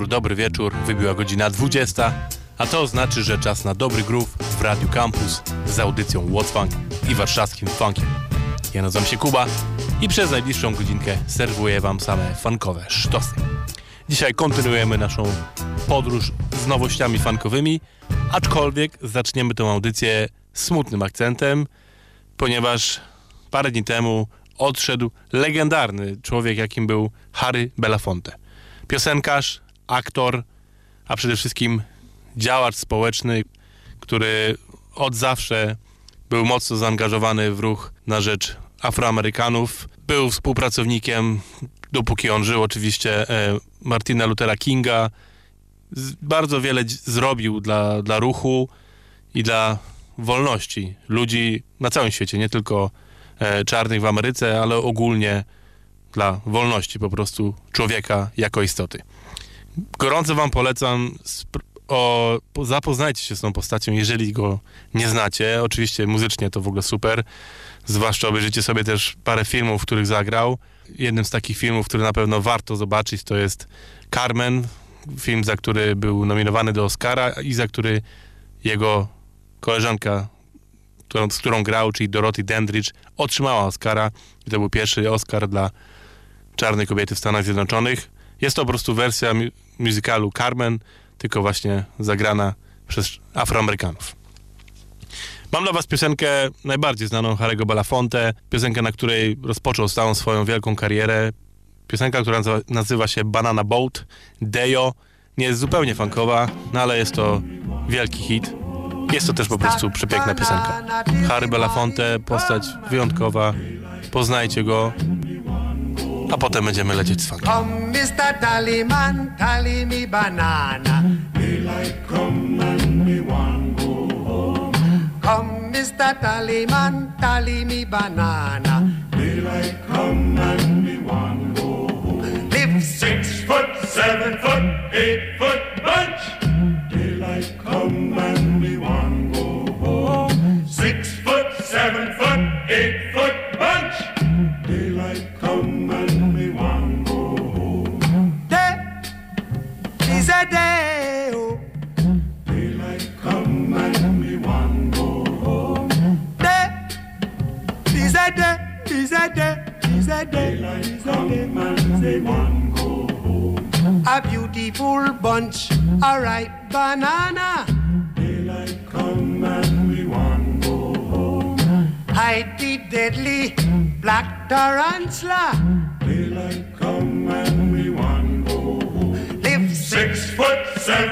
Wieczór, dobry wieczór. Wybiła godzina 20, a to znaczy, że czas na dobry groove w Radiu Campus z audycją What's Funk i warszawskim funkiem. Ja nazywam się Kuba i przez najbliższą godzinkę serwuję wam same funkowe sztosy. Dzisiaj kontynuujemy naszą podróż z nowościami funkowymi, aczkolwiek zaczniemy tę audycję smutnym akcentem, ponieważ parę dni temu odszedł legendarny człowiek, jakim był Harry Belafonte. Piosenkarz, aktor, a przede wszystkim działacz społeczny, który od zawsze był mocno zaangażowany w ruch na rzecz Afroamerykanów. Był współpracownikiem, dopóki on żył, oczywiście e, Martina Luthera Kinga. Bardzo wiele zrobił dla, dla ruchu i dla wolności ludzi na całym świecie, nie tylko e, czarnych w Ameryce, ale ogólnie dla wolności po prostu człowieka jako istoty. Gorąco wam polecam o, po- zapoznajcie się z tą postacią, jeżeli go nie znacie. Oczywiście muzycznie to w ogóle super. Zwłaszcza obejrzycie sobie też parę filmów, w których zagrał. Jednym z takich filmów, który na pewno warto zobaczyć, to jest Carmen, film, za który był nominowany do Oscara i za który jego koleżanka, którą, z którą grał, czyli Dorothy Dandridge, otrzymała Oscara. I to był pierwszy Oscar dla czarnej kobiety w Stanach Zjednoczonych. Jest to po prostu wersja musicalu Carmen, tylko właśnie zagrana przez Afroamerykanów. Mam dla was piosenkę najbardziej znaną Harry'ego Belafonte, piosenkę, na której rozpoczął całą swoją wielką karierę. Piosenka, która nazywa się Banana Boat, Dejo. Nie jest zupełnie funkowa, no ale jest to wielki hit. Jest to też po prostu przepiękna piosenka. Harry Belafonte, postać wyjątkowa. Poznajcie go, a potem będziemy lecieć z funkiem. Come, Mr. Tallyman, tally me banana. Come, Mr. Tallyman, tally me banana. Live Six foot, seven foot, eight foot bunch. Oh. A beautiful bunch, a ripe banana. Daylight come and we want go home. Hide the deadly black tarantula. Daylight come and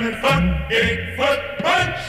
seven foot, eight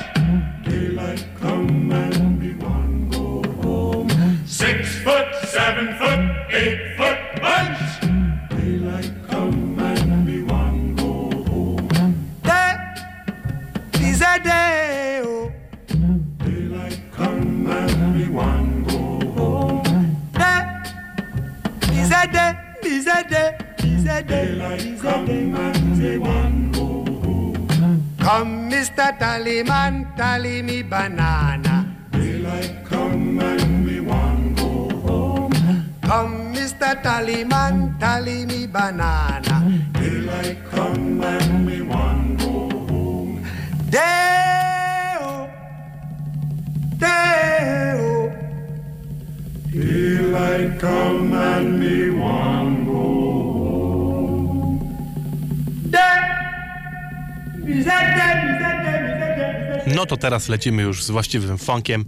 teraz lecimy już z właściwym funkiem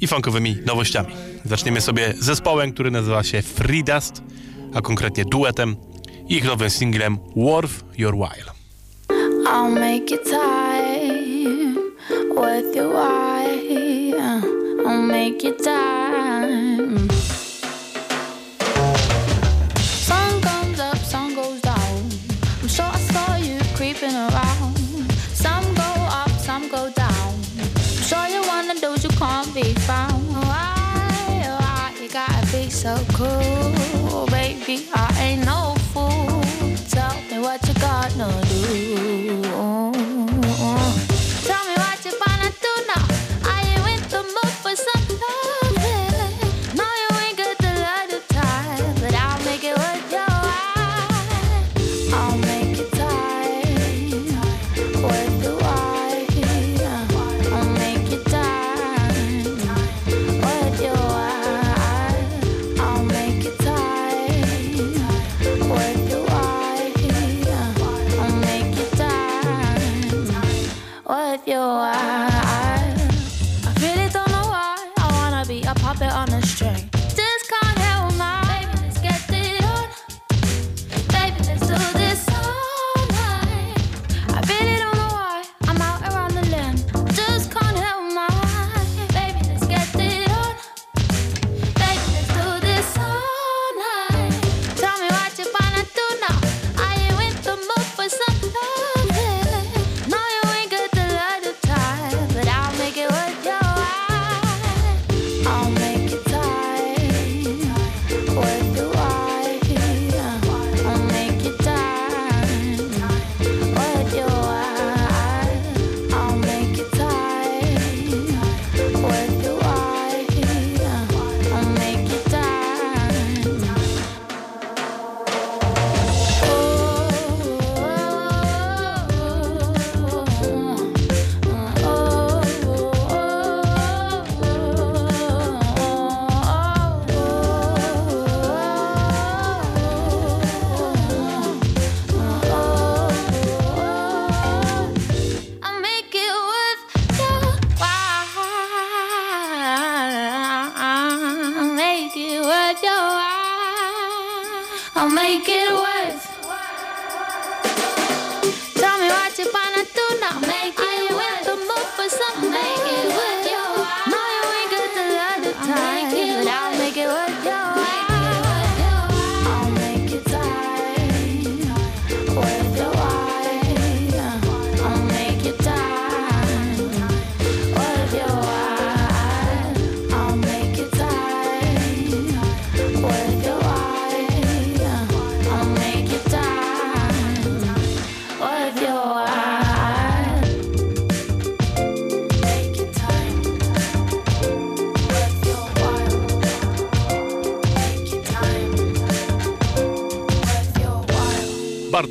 i funkowymi nowościami. Zaczniemy sobie zespołem, który nazywa się Freedust, a konkretnie duetem i ich nowym singlem Worth Your While. I'll make you time with your why. I'll make you time. so cool, baby. I ain't no fool. Tell me what you gotta do.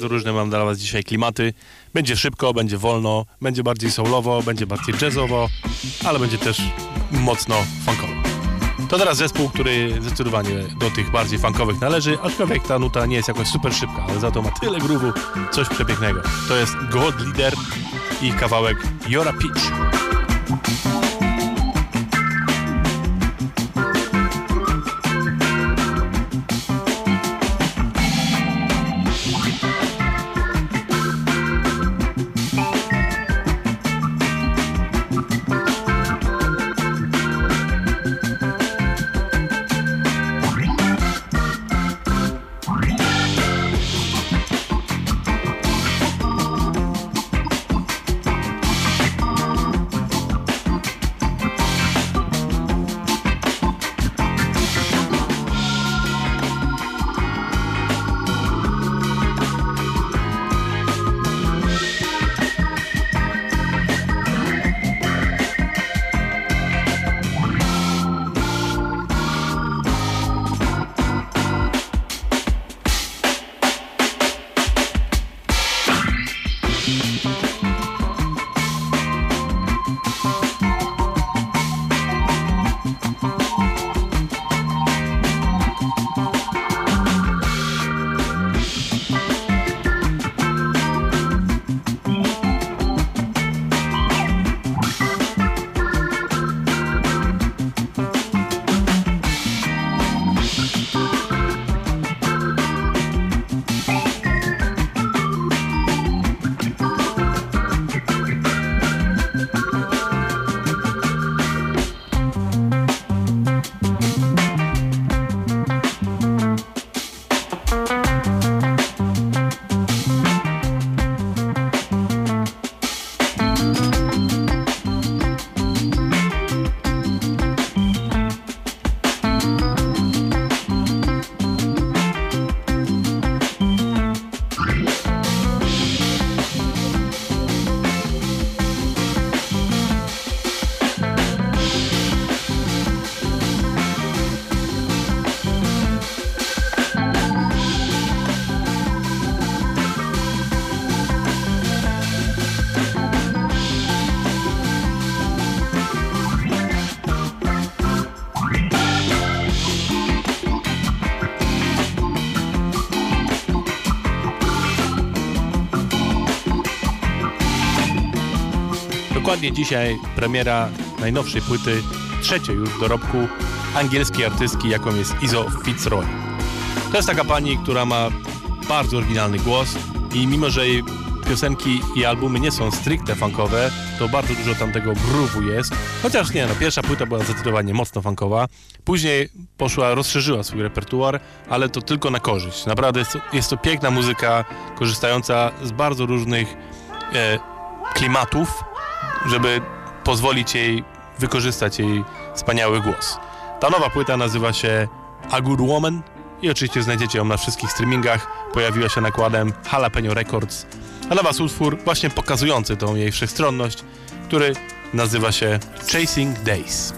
Bardzo różne mam dla Was dzisiaj klimaty. Będzie szybko, będzie wolno, będzie bardziej soulowo, będzie bardziej jazzowo, ale będzie też mocno funkowo. To teraz zespół, który zdecydowanie do tych bardziej funkowych należy, aczkolwiek ta nuta nie jest jakoś super szybka, ale za to ma tyle grubu, coś przepięknego. To jest God Leader i kawałek Jora Peach. Dokładnie dzisiaj premiera najnowszej płyty, trzeciej już dorobku angielskiej artystki, jaką jest Izo Fitzroy. To jest taka pani, która ma bardzo oryginalny głos i mimo, że jej piosenki i albumy nie są stricte funkowe, to bardzo dużo tam tego groove'u jest. Chociaż nie, no pierwsza płyta była zdecydowanie mocno funkowa. Później poszła, rozszerzyła swój repertuar, ale to tylko na korzyść. Naprawdę jest to, jest to piękna muzyka, korzystająca z bardzo różnych e, klimatów, żeby pozwolić jej wykorzystać jej wspaniały głos. Ta nowa płyta nazywa się A Good Woman i oczywiście znajdziecie ją na wszystkich streamingach. Pojawiła się nakładem Jalapeno Records. A dla Was utwór właśnie pokazujący tą jej wszechstronność, który nazywa się Chasing Days.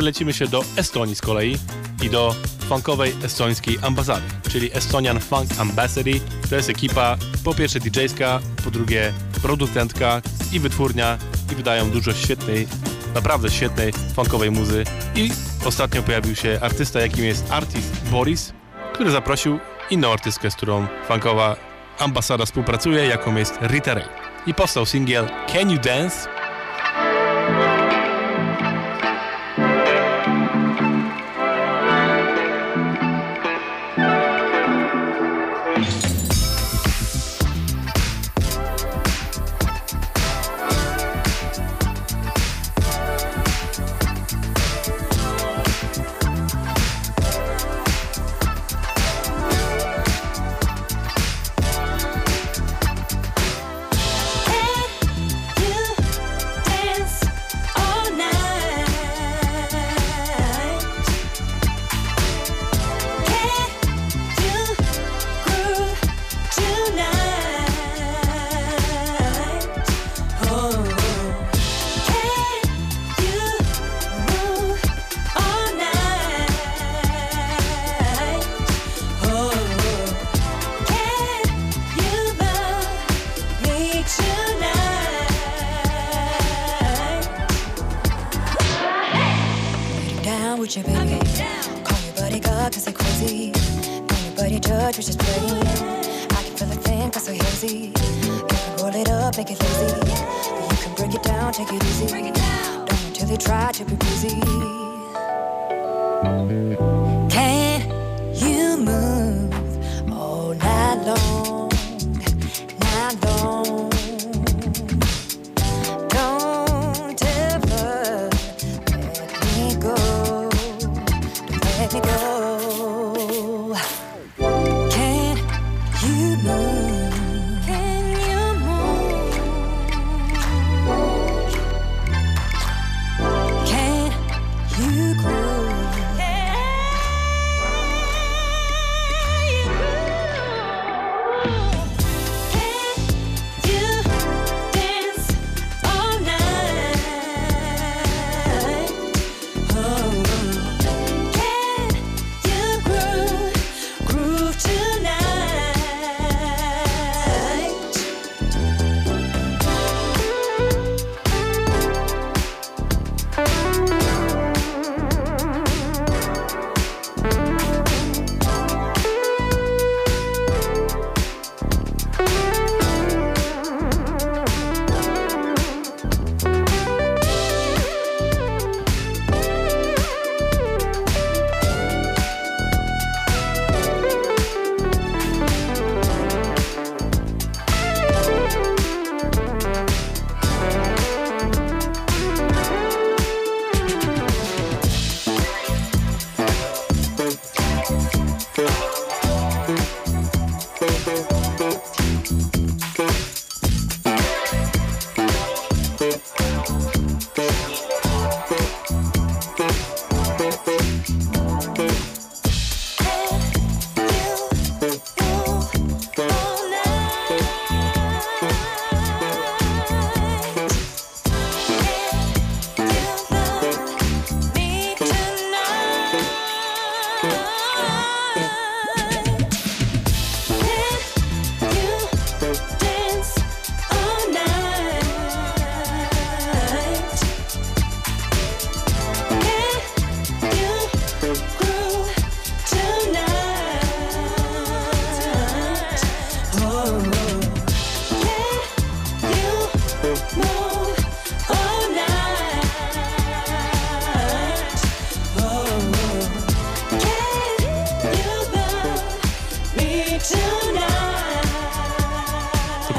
Przelecimy się do Estonii z kolei i do funkowej estońskiej ambasady, czyli Estonian Funk Ambassador. To jest ekipa po pierwsze DJ-ska, po drugie producentka i wytwórnia i wydają dużo świetnej, naprawdę świetnej funkowej muzy. I ostatnio pojawił się artysta, jakim jest artist Boris, który zaprosił inną artystkę, z którą funkowa ambasada współpracuje, jaką jest Rita Ray. I powstał singiel Can You Dance?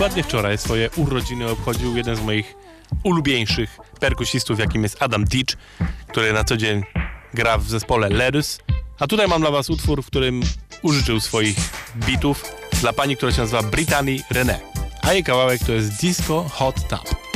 dokładnie wczoraj swoje urodziny obchodził jeden z moich ulubieńszych perkusistów, jakim jest Adam Ditch, który na co dzień gra w zespole Ledus. A tutaj mam dla Was utwór, w którym użyczył swoich bitów dla pani, która się nazywa Brittany René. A jej kawałek to jest Disco Hot Tub.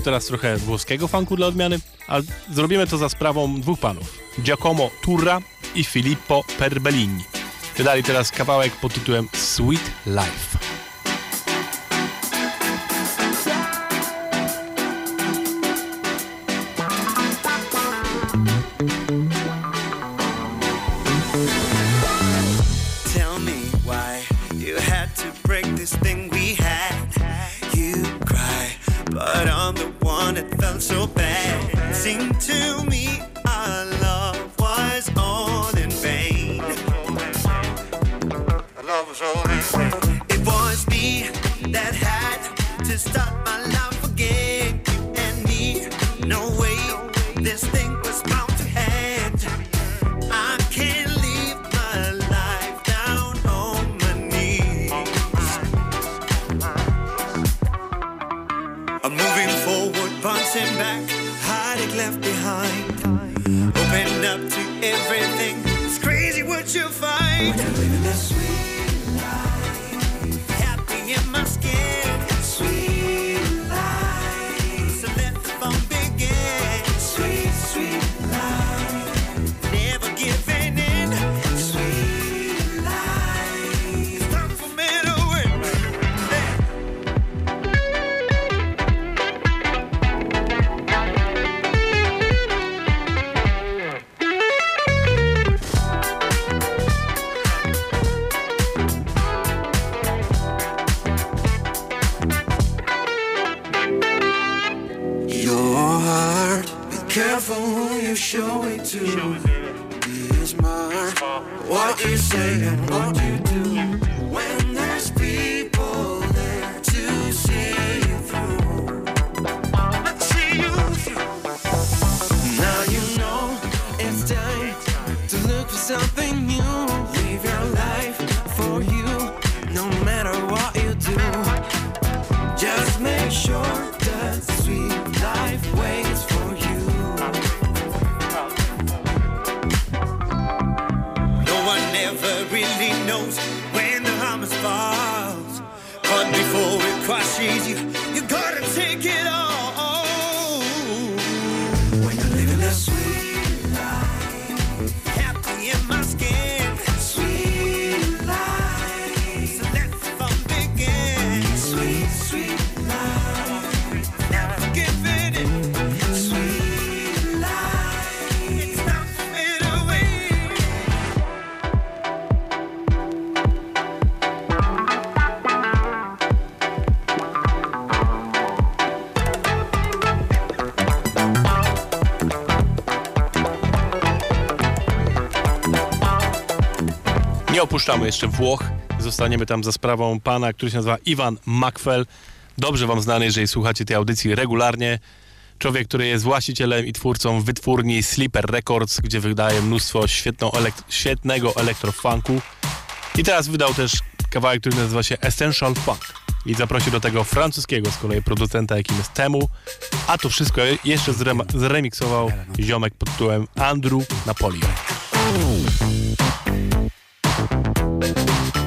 teraz trochę włoskiego fanku dla odmiany, ale zrobimy to za sprawą dwóch panów. Giacomo Turra i Filippo Perbellini. Wydali teraz kawałek pod tytułem Sweet Life. opuszczamy jeszcze Włoch. Zostaniemy tam za sprawą pana, który się nazywa Iwan Makwel. Dobrze wam znany, jeżeli słuchacie tej audycji regularnie. Człowiek, który jest właścicielem i twórcą wytwórni Sleeper Records, gdzie wydaje mnóstwo świetnego elektrofunku. I teraz wydał też kawałek, który nazywa się Essential Funk. I zaprosił do tego francuskiego z kolei producenta, jakim jest Temu. A to wszystko jeszcze zrem zremiksował no. ziomek pod tytułem Andrew Napolio. Thank you.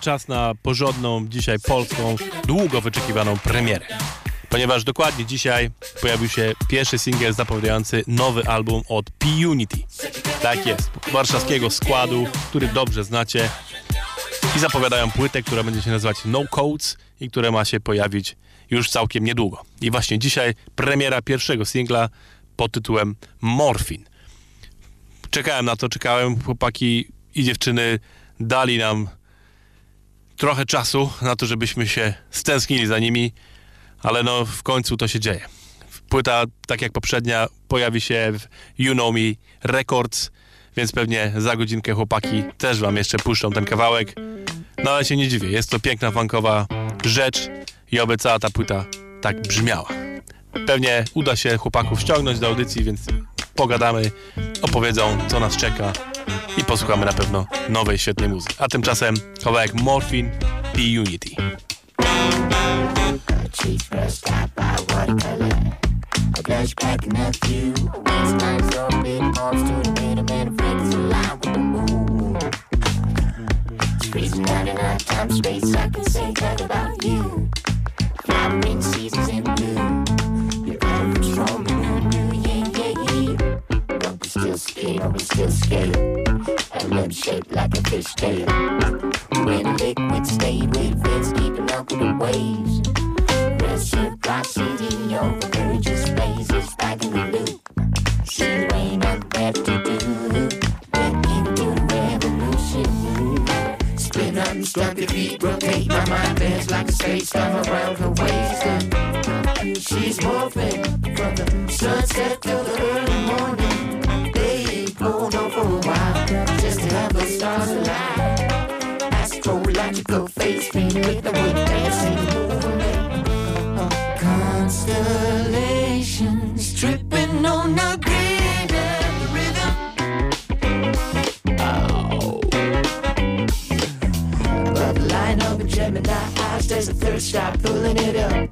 Czas na porządną, dzisiaj polską, długo wyczekiwaną premierę. Ponieważ dokładnie dzisiaj pojawił się pierwszy singiel zapowiadający nowy album od P-Unity. Tak jest, warszawskiego składu, który dobrze znacie. I zapowiadają płytę, która będzie się nazywać No Codes i która ma się pojawić już całkiem niedługo. I właśnie dzisiaj premiera pierwszego singla pod tytułem Morphin. Czekałem na to, czekałem. Chłopaki i dziewczyny dali nam trochę czasu na to, żebyśmy się stęsknili za nimi, ale no w końcu to się dzieje. Płyta, tak jak poprzednia, pojawi się w You Know Me Records, więc pewnie za godzinkę chłopaki też wam jeszcze puszczą ten kawałek. No ale się nie dziwię, jest to piękna funkowa rzecz i oby cała ta płyta tak brzmiała. Pewnie uda się chłopaków ściągnąć do audycji, więc pogadamy, opowiedzą co nas czeka i posłuchamy na pewno nowej, świetnej muzyki. A tymczasem kawałek Morphin i Unity. Space. I can say that about you. kill scale. And I'm shaped like a fish tail. When liquid stayed with fins deep with the waves. Reciprocity overcurges phases back in the loop. See, there ain't nothing left to do. Back into revolution. Spin feet, rotate my mind, dance like a space, time around her waist. She's morphing from the sunset Astrological face painted with the wind dancing movement. Constellations tripping on a grid and rhythm. Oh. Above the line of a Gemini eyes, there's a third stop pulling it up, up, up, up, up, up.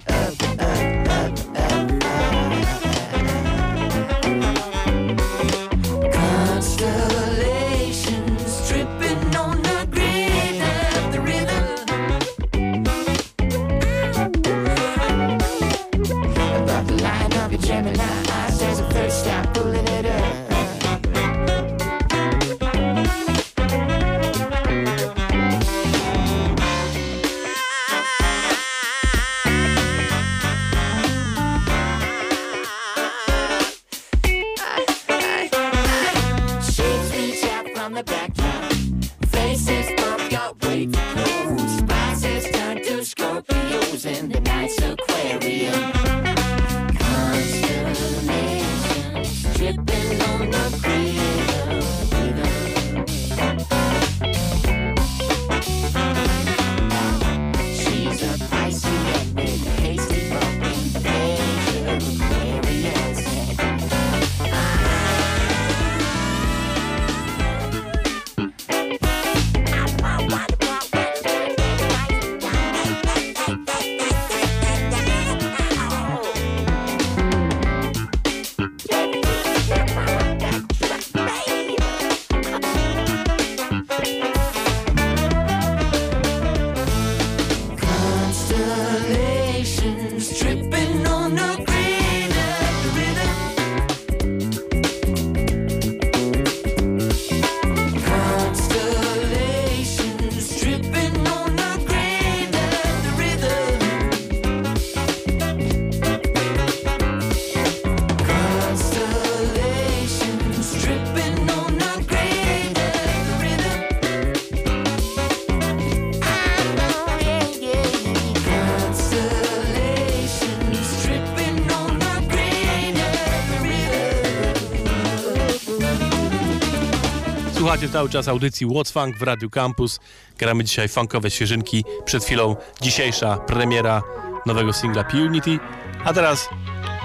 Słuchacie cały czas audycji What's Funk w Radiu Campus. Gramy dzisiaj funkowe świeżynki. Przed chwilą dzisiejsza premiera nowego singla Punity. A teraz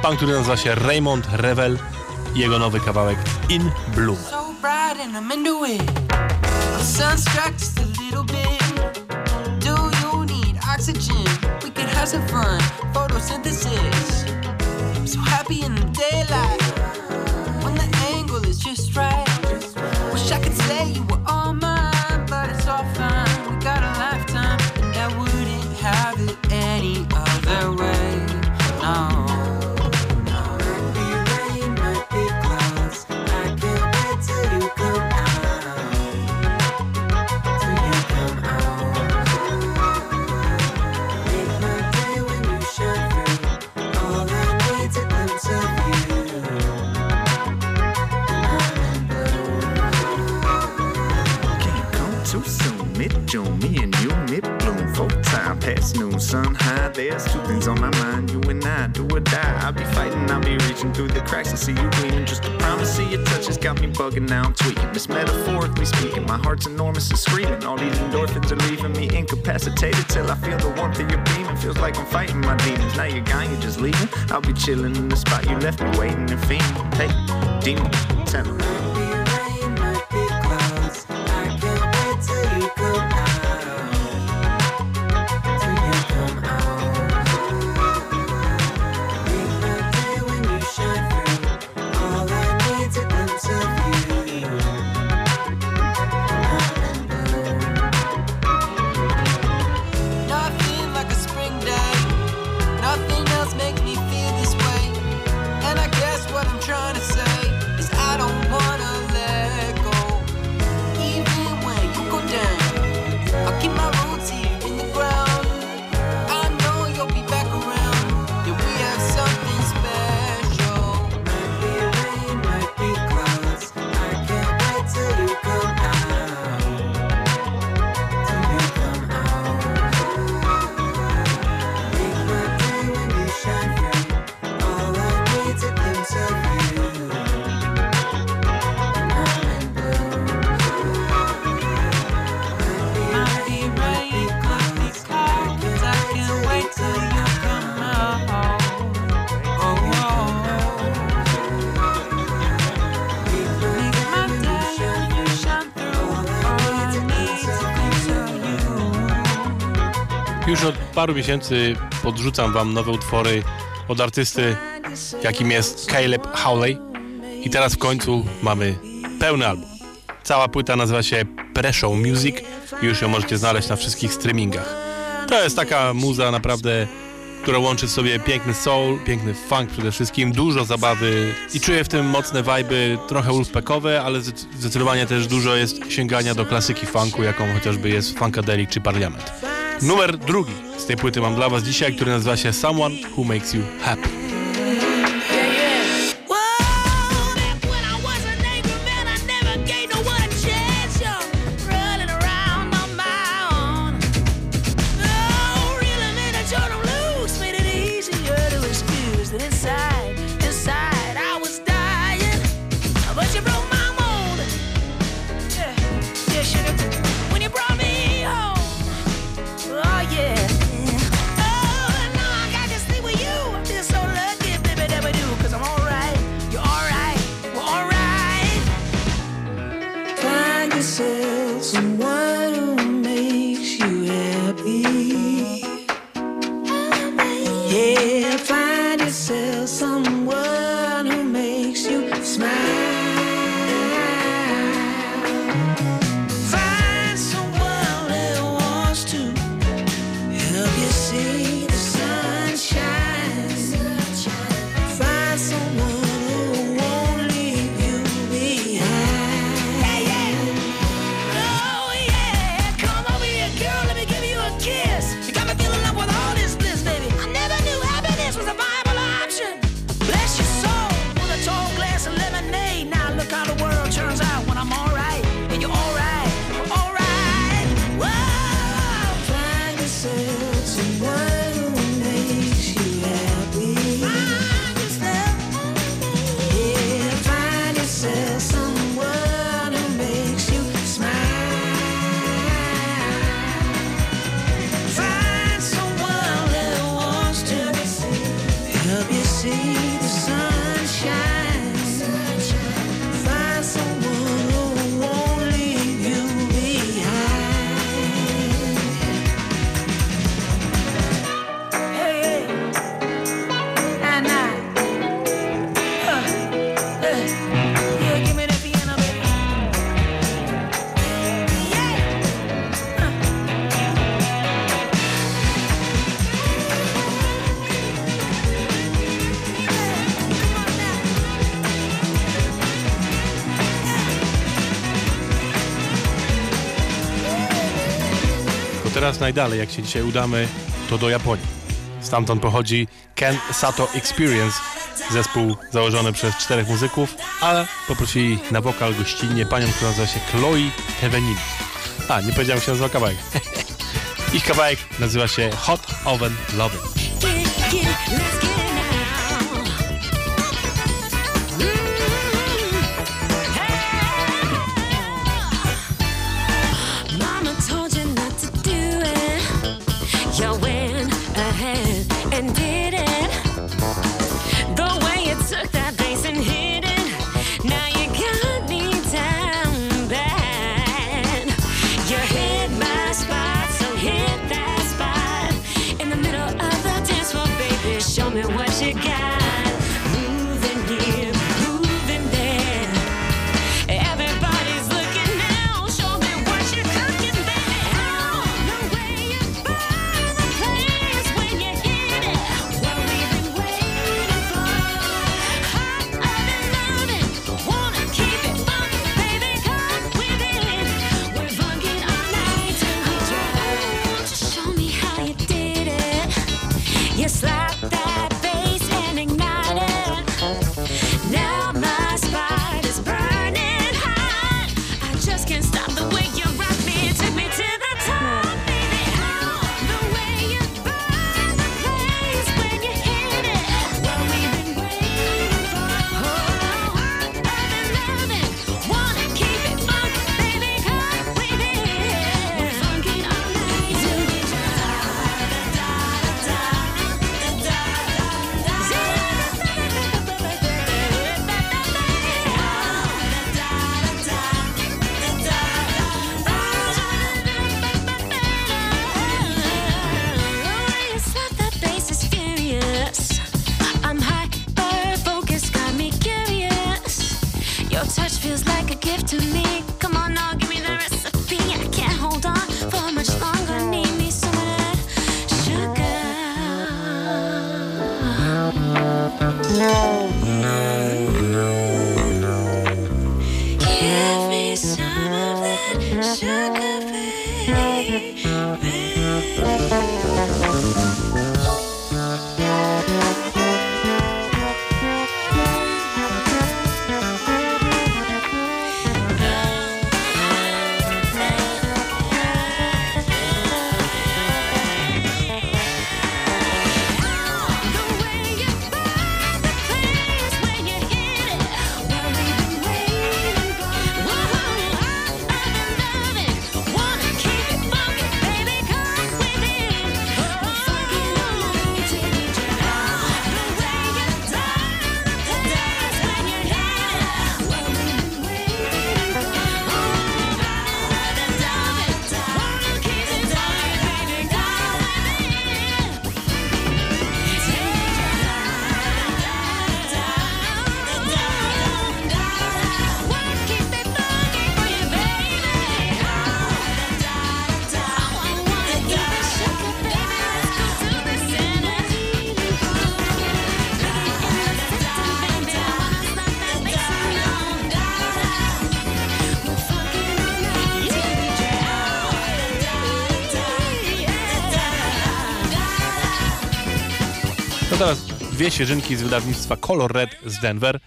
pan, który nazywa się Raymond Revel i jego nowy kawałek In Bloom. so just right. Wish I past noon, sun high. There's two things on my mind. You and I, do or die. I'll be fighting, I'll be reaching through the cracks and see you gleaming. Just a promise of your touch has got me bugging. Now I'm tweaking. This metaphorically speaking, my heart's enormous and screaming. All these endorphins are leaving me incapacitated till I feel the warmth of your beaming. Feels like I'm fighting my demons. Now you're gone, you're just leaving. I'll be chilling in the spot you left me, waiting and fiending. Hey, demon, tell 'em. paru miesięcy podrzucam wam nowe utwory od artysty, jakim jest Caleb Howley. I teraz w końcu mamy pełny album. Cała płyta nazywa się Pressure Music i już ją możecie znaleźć na wszystkich streamingach. To jest taka muza naprawdę, która łączy w sobie piękny soul, piękny funk przede wszystkim, dużo zabawy i czuję w tym mocne wajby, trochę ulfpekowe, ale zdecydowanie też dużo jest sięgania do klasyki funku, jaką chociażby jest Funkadelic czy Parliament. Numer drugi z tej płyty mam dla Was dzisiaj, który nazywa się Someone Who Makes You Happy. yeah. najdalej, jak się dzisiaj udamy, to do Japonii. Stamtąd pochodzi Ken Sato Experience, zespół założony przez czterech muzyków, ale poprosili na wokal gościnnie panią, która nazywa się Chloe Tevenin. A, nie powiedziałem, się nazywa kawałek. Ich kawałek nazywa się Hot Oven Loving. Your touch feels like a gift to me. Dwie świeżynki z wydawnictwa Color Red z Denver.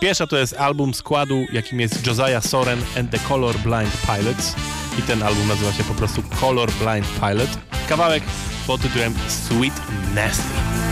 Pierwsza to jest album składu, jakim jest Josiah Soren and the Color Blind Pilots. I ten album nazywa się po prostu Color Blind Pilot. Kawałek pod tytułem Sweet Nasty.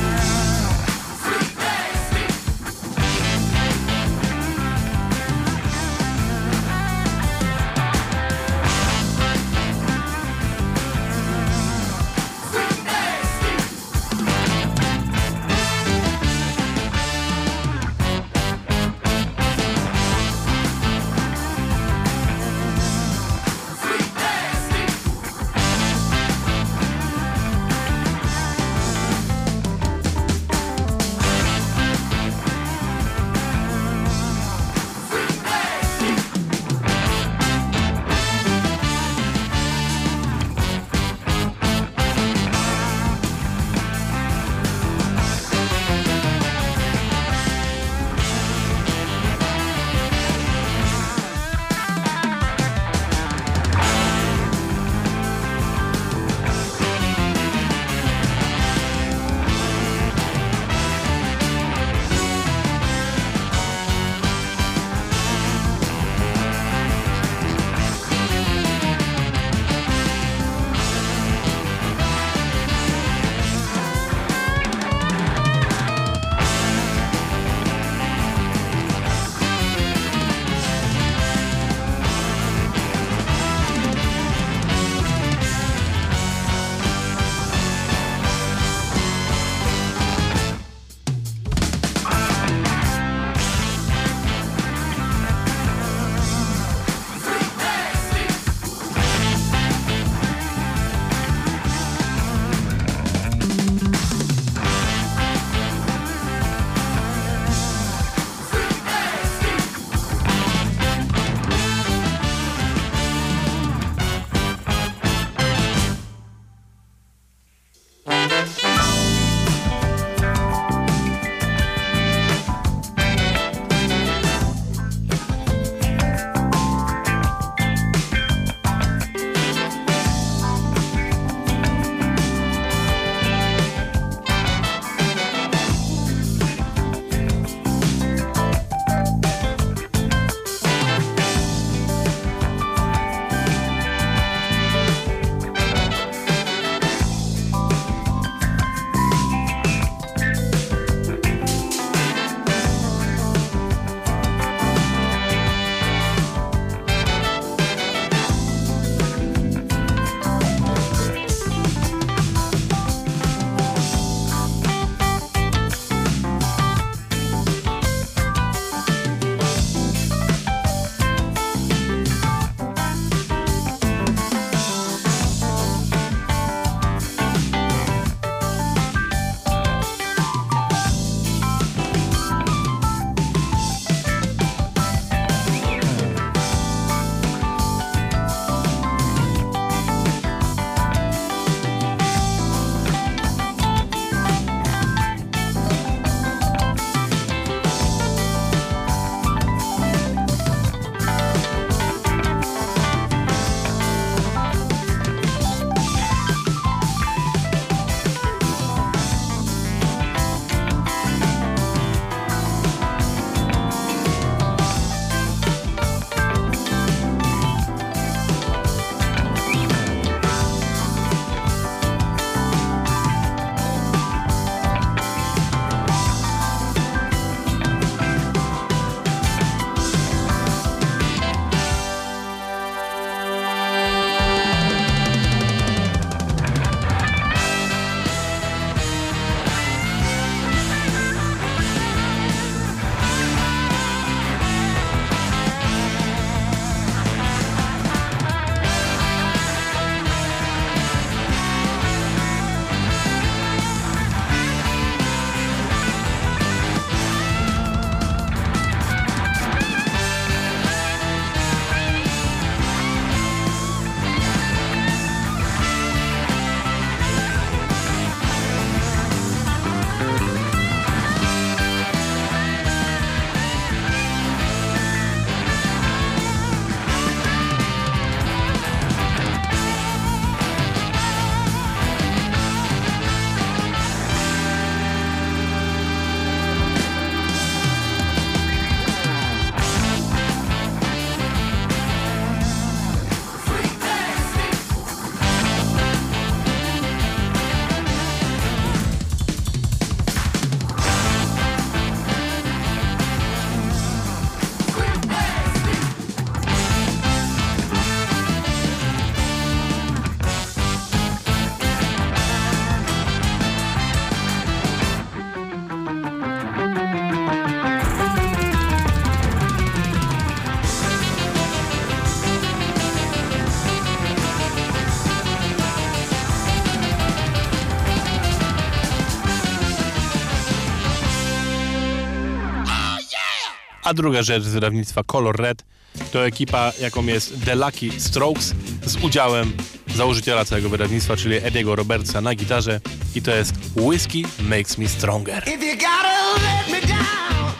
A druga rzecz z wydawnictwa Color Red to ekipa, jaką jest The Lucky Strokes z udziałem założyciela całego wydawnictwa, czyli Ediego Robertsa na gitarze i to jest Whiskey Makes Me Stronger. If you gotta let me down,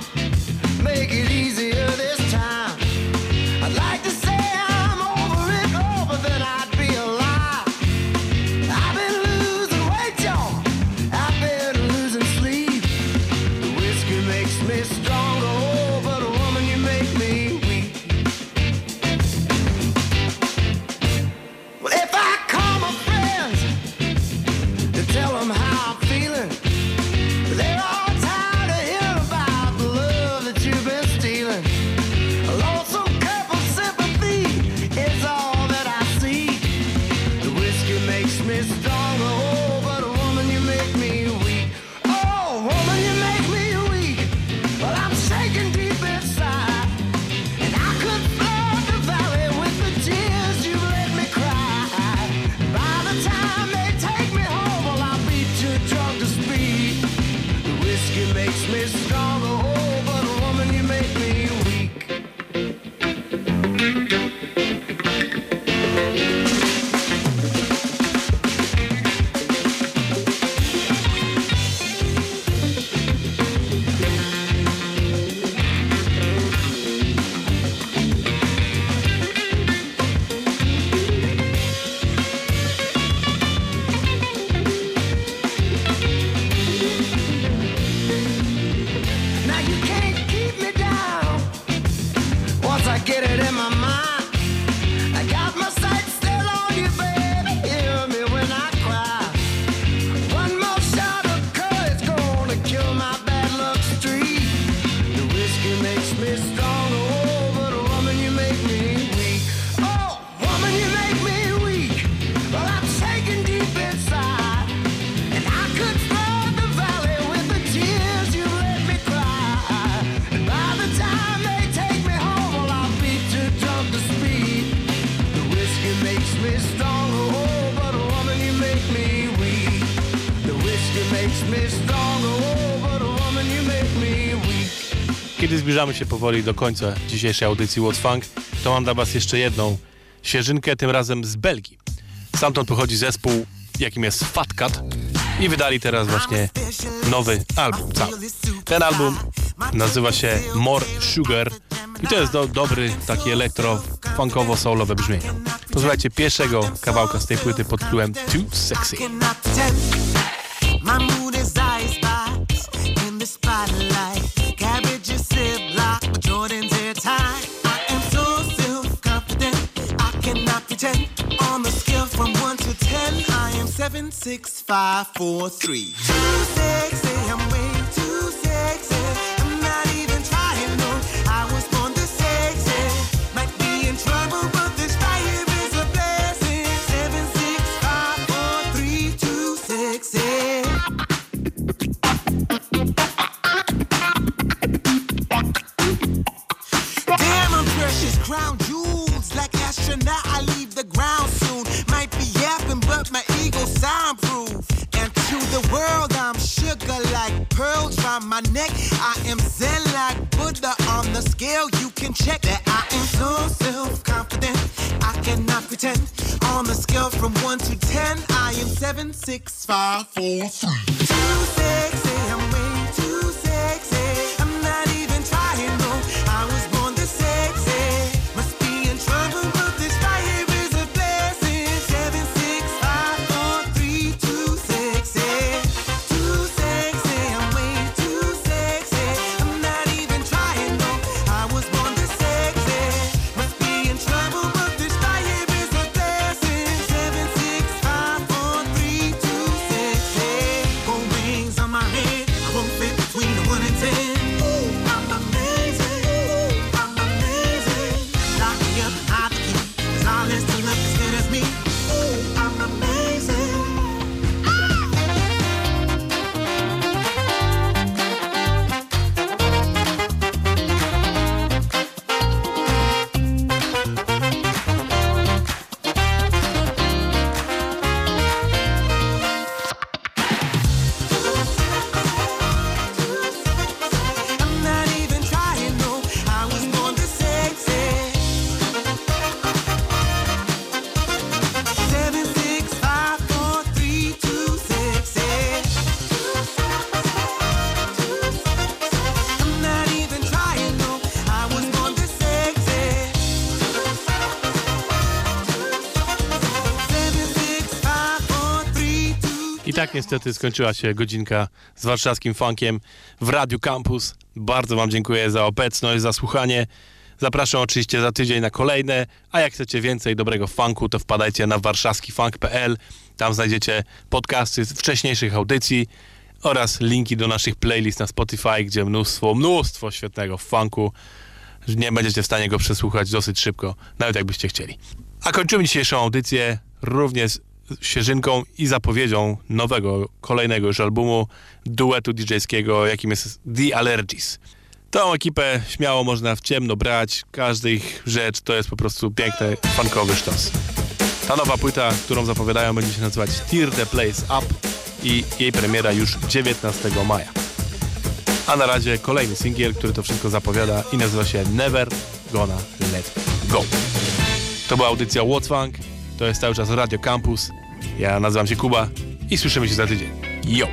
make it easy. zbliżamy się powoli do końca dzisiejszej audycji What's Funk, to mam dla Was jeszcze jedną sierzynkę, tym razem z Belgii. Stamtąd pochodzi zespół, jakim jest Fat Cat i wydali teraz właśnie nowy album cały. Ten album nazywa się More Sugar i to jest do, dobry, taki elektro, funkowo soulowe brzmienie. Posłuchajcie pierwszego kawałka z tej płyty pod tytułem Too Sexy. seven six five four three two six. I'm waiting. world. I'm sugar like pearls round my neck. I am zen like Buddha on the scale. You can check that I am so self confident. I cannot pretend. On the scale from 1 to 10, I am 7, 6, 5, 4, 3, 2, 6, tak niestety skończyła się godzinka z warszawskim funkiem w Radiu Campus. Bardzo Wam dziękuję za obecność, za słuchanie. Zapraszam oczywiście za tydzień na kolejne, a jak chcecie więcej dobrego funku, to wpadajcie na warszawskifunk.pl. Tam znajdziecie podcasty z wcześniejszych audycji oraz linki do naszych playlist na Spotify, gdzie mnóstwo, mnóstwo świetnego funku. Nie będziecie w stanie go przesłuchać dosyć szybko, nawet jakbyście chcieli. A kończymy dzisiejszą audycję również świeżynką i zapowiedzią nowego, kolejnego już albumu duetu DJ-skiego, jakim jest The Allergies. Tą ekipę śmiało można w ciemno brać, każda ich rzecz to jest po prostu piękny, funkowy sztos. Ta nowa płyta, którą zapowiadają, będzie się nazywać Tear the Place Up i jej premiera już 19 maja. A na razie kolejny singiel, który to wszystko zapowiada i nazywa się Never Gonna Let Go. To była audycja What's Funk, to jest cały czas Radio Campus. Ja nazywam się Kuba i słyszymy się za tydzień. Yo!